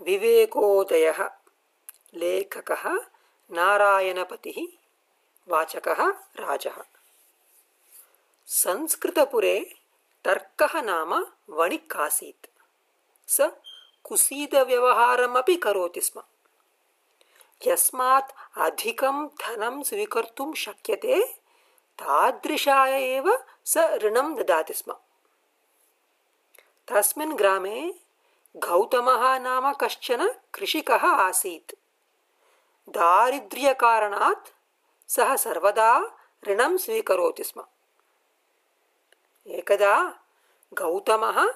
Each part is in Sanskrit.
विवेकोदयः लेखकः नारायणपतिः, वाचकः राजः। संस्कृतपुरे तर्कः नाम वणिक् आसीत् स कुसीदव्यवहारमपि करोति स्म। यस्मात् अधिकं धनं स्वीकर्तुं शक्यते, तादृशाय एव स ऋणं ददाति स्म। तस्मिन् ग्रामे गौतमः नाम कश्चन कृषिकः आसीत्। दारिद्र्यकारणात् सः सर्वदा ऋणं स्वीकरोति स्म। एकदा गौतमः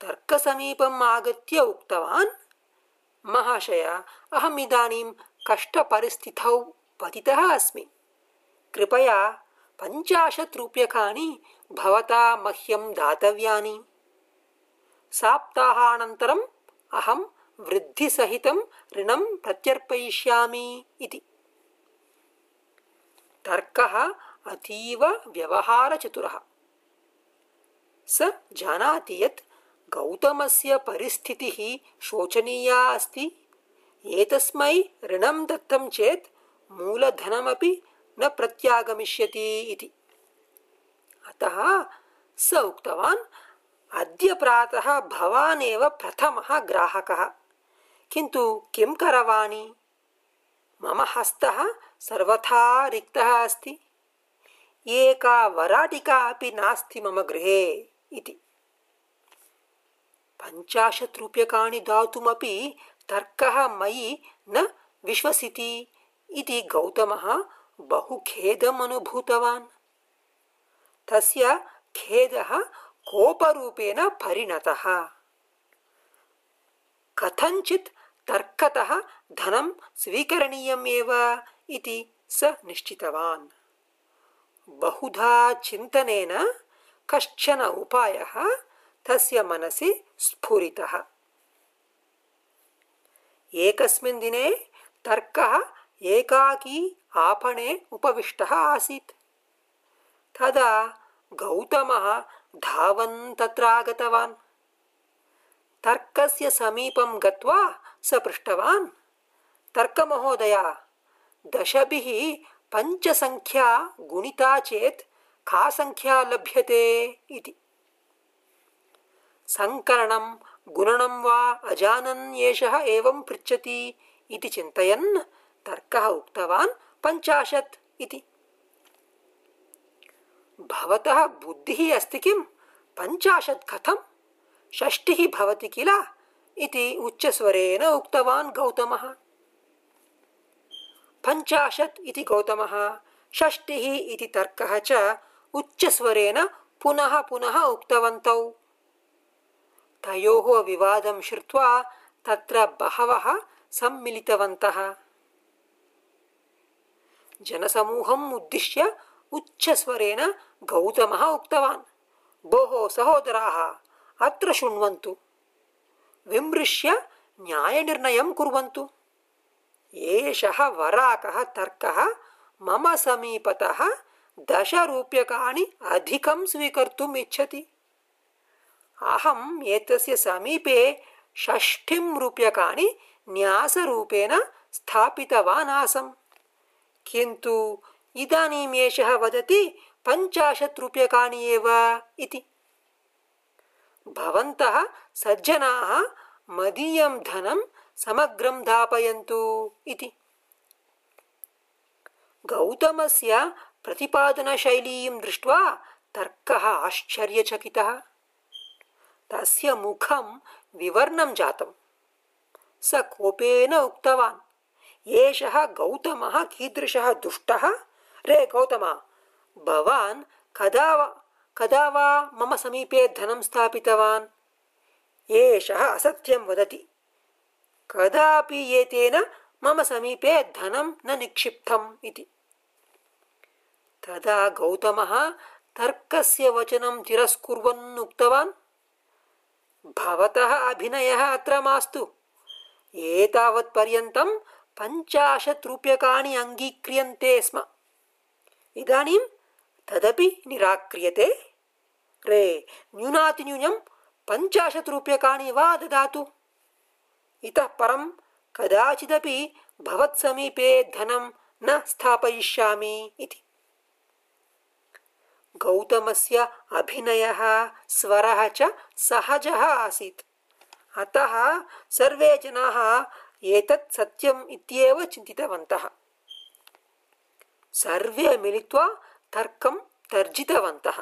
तर्कसमीपम् आगत्य उक्तवान् महाशय अहम् इदानीं कष्टपरिस्थितौ पतितः अस्मि। कृपया पञ्चाशत् रूप्यकाणि भवता मह्यं दातव्यानि सप्ताहानन्तरम् अहं वृद्धिसहितं ऋणं प्रत्यर्पयिष्यामि इति। तर्कः अतीव व्यवहारचतुरः। स जानाति यत् गौतमस्य परिस्थितिः शोचनीया अस्ति। एतस्मै ऋणं दत्तं चेत् मूलधनमपि न प्रत्यागमिष्यति इति। अतः स उक्तवान् अद्य प्रातः भवान् एव प्रथमः ग्राहकः। किन्तु किं करवाणि? मम हस्तः सर्वथा रिक्तः अस्ति। एका वराटिका अपि नास्ति मम गृहे इति। पञ्चाशत् रूप्यकाणि दातुमपि तर्कः मयि न विश्वसिति इति गौतमः बहु खेदम् अनुभूतवान् तस्य खेदः कोपरूपेण परिणतः। कथञ्चित् तर्कतः धनं स्वीकरणीयमेव इति स निश्चितवान्। बहुधा चिन्तनेन कश्चन उपायः तस्य मनसि स्फुरितः। एकस्मिन् दिने तर्कः एकाकी आपणे उपविष्टः आसीत्। तदा गौतमः धावन् तर्कस्य समीपं गत्वा स पृष्टवान्। तर्कमहोदय सङ्करणं गुणनं वा अजानन् एषः एवं पृच्छति इति चिन्तयन् तर्कः उक्तवान् पञ्चाशत् इति भवतः बुद्धिः अस्ति किं पञ्चाशत् कथं षष्टिः भवति किल? इति उच्चस्वरेण उक्तवान् गौतमः। पञ्चाशत् इति गौतमः। षष्टिः इति तर्कः च उच्चस्वरेण पुनः पुनः उक्तवन्तौ। तयोः विवादं श्रुत्वा तत्र बहवः सम्मिलितवन्तः। जनसमूहम् उद्दिश्य उच्चस्वरेण गौतमः उक्तवान्। भोः सहोदराः अत्र शृण्वन्तु। विमृश्य न्यायनिर्णयं कुर्वन्तु। एषः वराकः तर्कः मम समीपतः दशरूप्यकाणि अधिकं स्वीकर्तुम् इच्छति। अहम् एतस्य समीपे षष्ठिं रूप्यकाणि न्यासरूपेण स्थापितवान् आसम्। किन्तु इदानीम् एषः वदति पञ्चाशत् रूप्यकाणि एव इति। भवन्तः सज्जनाः मदीयं धनं समग्रं दापयन्तु इति। गौतमस्य प्रतिपादनशैलीं दृष्ट्वा तर्कः आश्चर्यचकितः। तस्य मुखं विवर्णं जातं स कोपेन उक्तवान्। एषः गौतमः कीदृशः दुष्टः रे गौतम भवान् कदा वा कदा वा मम समीपे धनं स्थापितवान्? एषः असत्यं वदति। कदापि एतेन मम समीपे धनं न निक्षिप्तम् इति। तदा गौतमः तर्कस्य वचनं तिरस्कुर्वन् उक्तवान्। भवतः अभिनयः अत्र मास्तु। एतावत्पर्यन्तं पञ्चाशत् रूप्यकाणि अङ्गीक्रियन्ते स्म इदानीं तदपि निराक्रियते। रे न्यूनातिन्यूनं पञ्चाशत् रूप्यकाणि वा ददातु। इतः परं कदाचिदपि भवत्समीपे धनं न स्थापयिष्यामि इति। गौतमस्य अभिनयः स्वरः च सहजः आसीत्। अतः सर्वे जनाः एतत् सत्यम् इत्येव चिन्तितवन्तः सर्वे मिलित्वा तर्कं तर्जितवन्तः।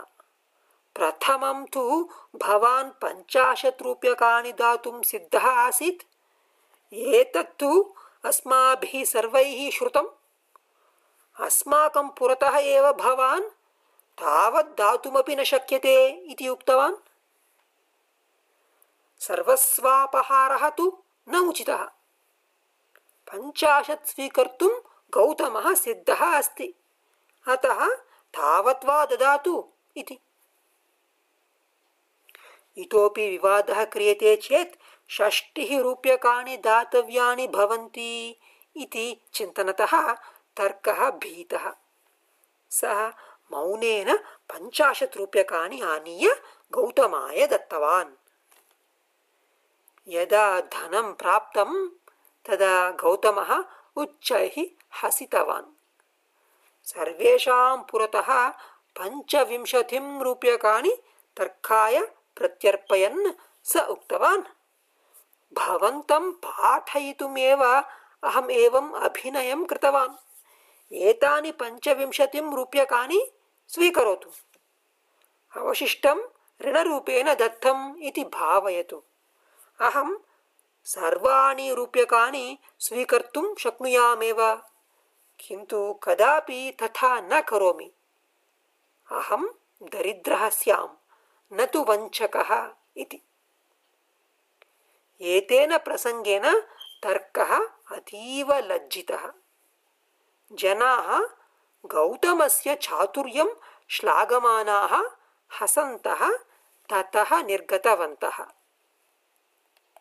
प्रथमं तु भवान् पञ्चाशत् रूप्यकाणि दातुं सिद्धः आसीत्। एतत्तु अस्माभिः सर्वैः श्रुतम्। अस्माकं पुरतः एव भवान् तावत् दातुमपि न शक्यते इति उक्तवान्। सर्वस्वापहारः तु न उचितः। पञ्चाशत् स्वीकर्तुं गौतमः सिद्धः अस्ति अतः तावत् वा ददातु इति इतोपि विवादः क्रियते चेत् षष्टिः रूप्यकाणि दातव्यानि भवन्ति इति चिन्तनतः तर्कः भीतः सः मौनेन पञ्चाशत् रूप्यकाणि आनीय गौतमाय दत्तवान् यदा धनं प्राप्तं तदा गौतमः उच्चैः हसितवान्। सर्वेषां पुरतः पञ्चविंशतिं रूप्यकाणि तर्काय प्रत्यर्पयन् स उक्तवान्। भवन्तं पाठयितुमेव अहम् एवम् अभिनयं कृतवान्। एतानि पञ्चविंशतिं रूप्यकाणि स्वीकरोतु। अवशिष्टं ऋणरूपेण दत्तम् इति भावयतु। अहं सर्वाणि रूप्यकाणि स्वीकर्तुं शक्नुयामेव। किन्तु कदापि तथा न करोमि। अहं दरिद्रः स्याम् न तु वञ्चकः इति। एतेन प्रसङ्गेन तर्कः अतीव लज्जितः। जनाः गौतमस्य चातुर्यं श्लाघमानाः हसन्तः ततः निर्गतवन्तः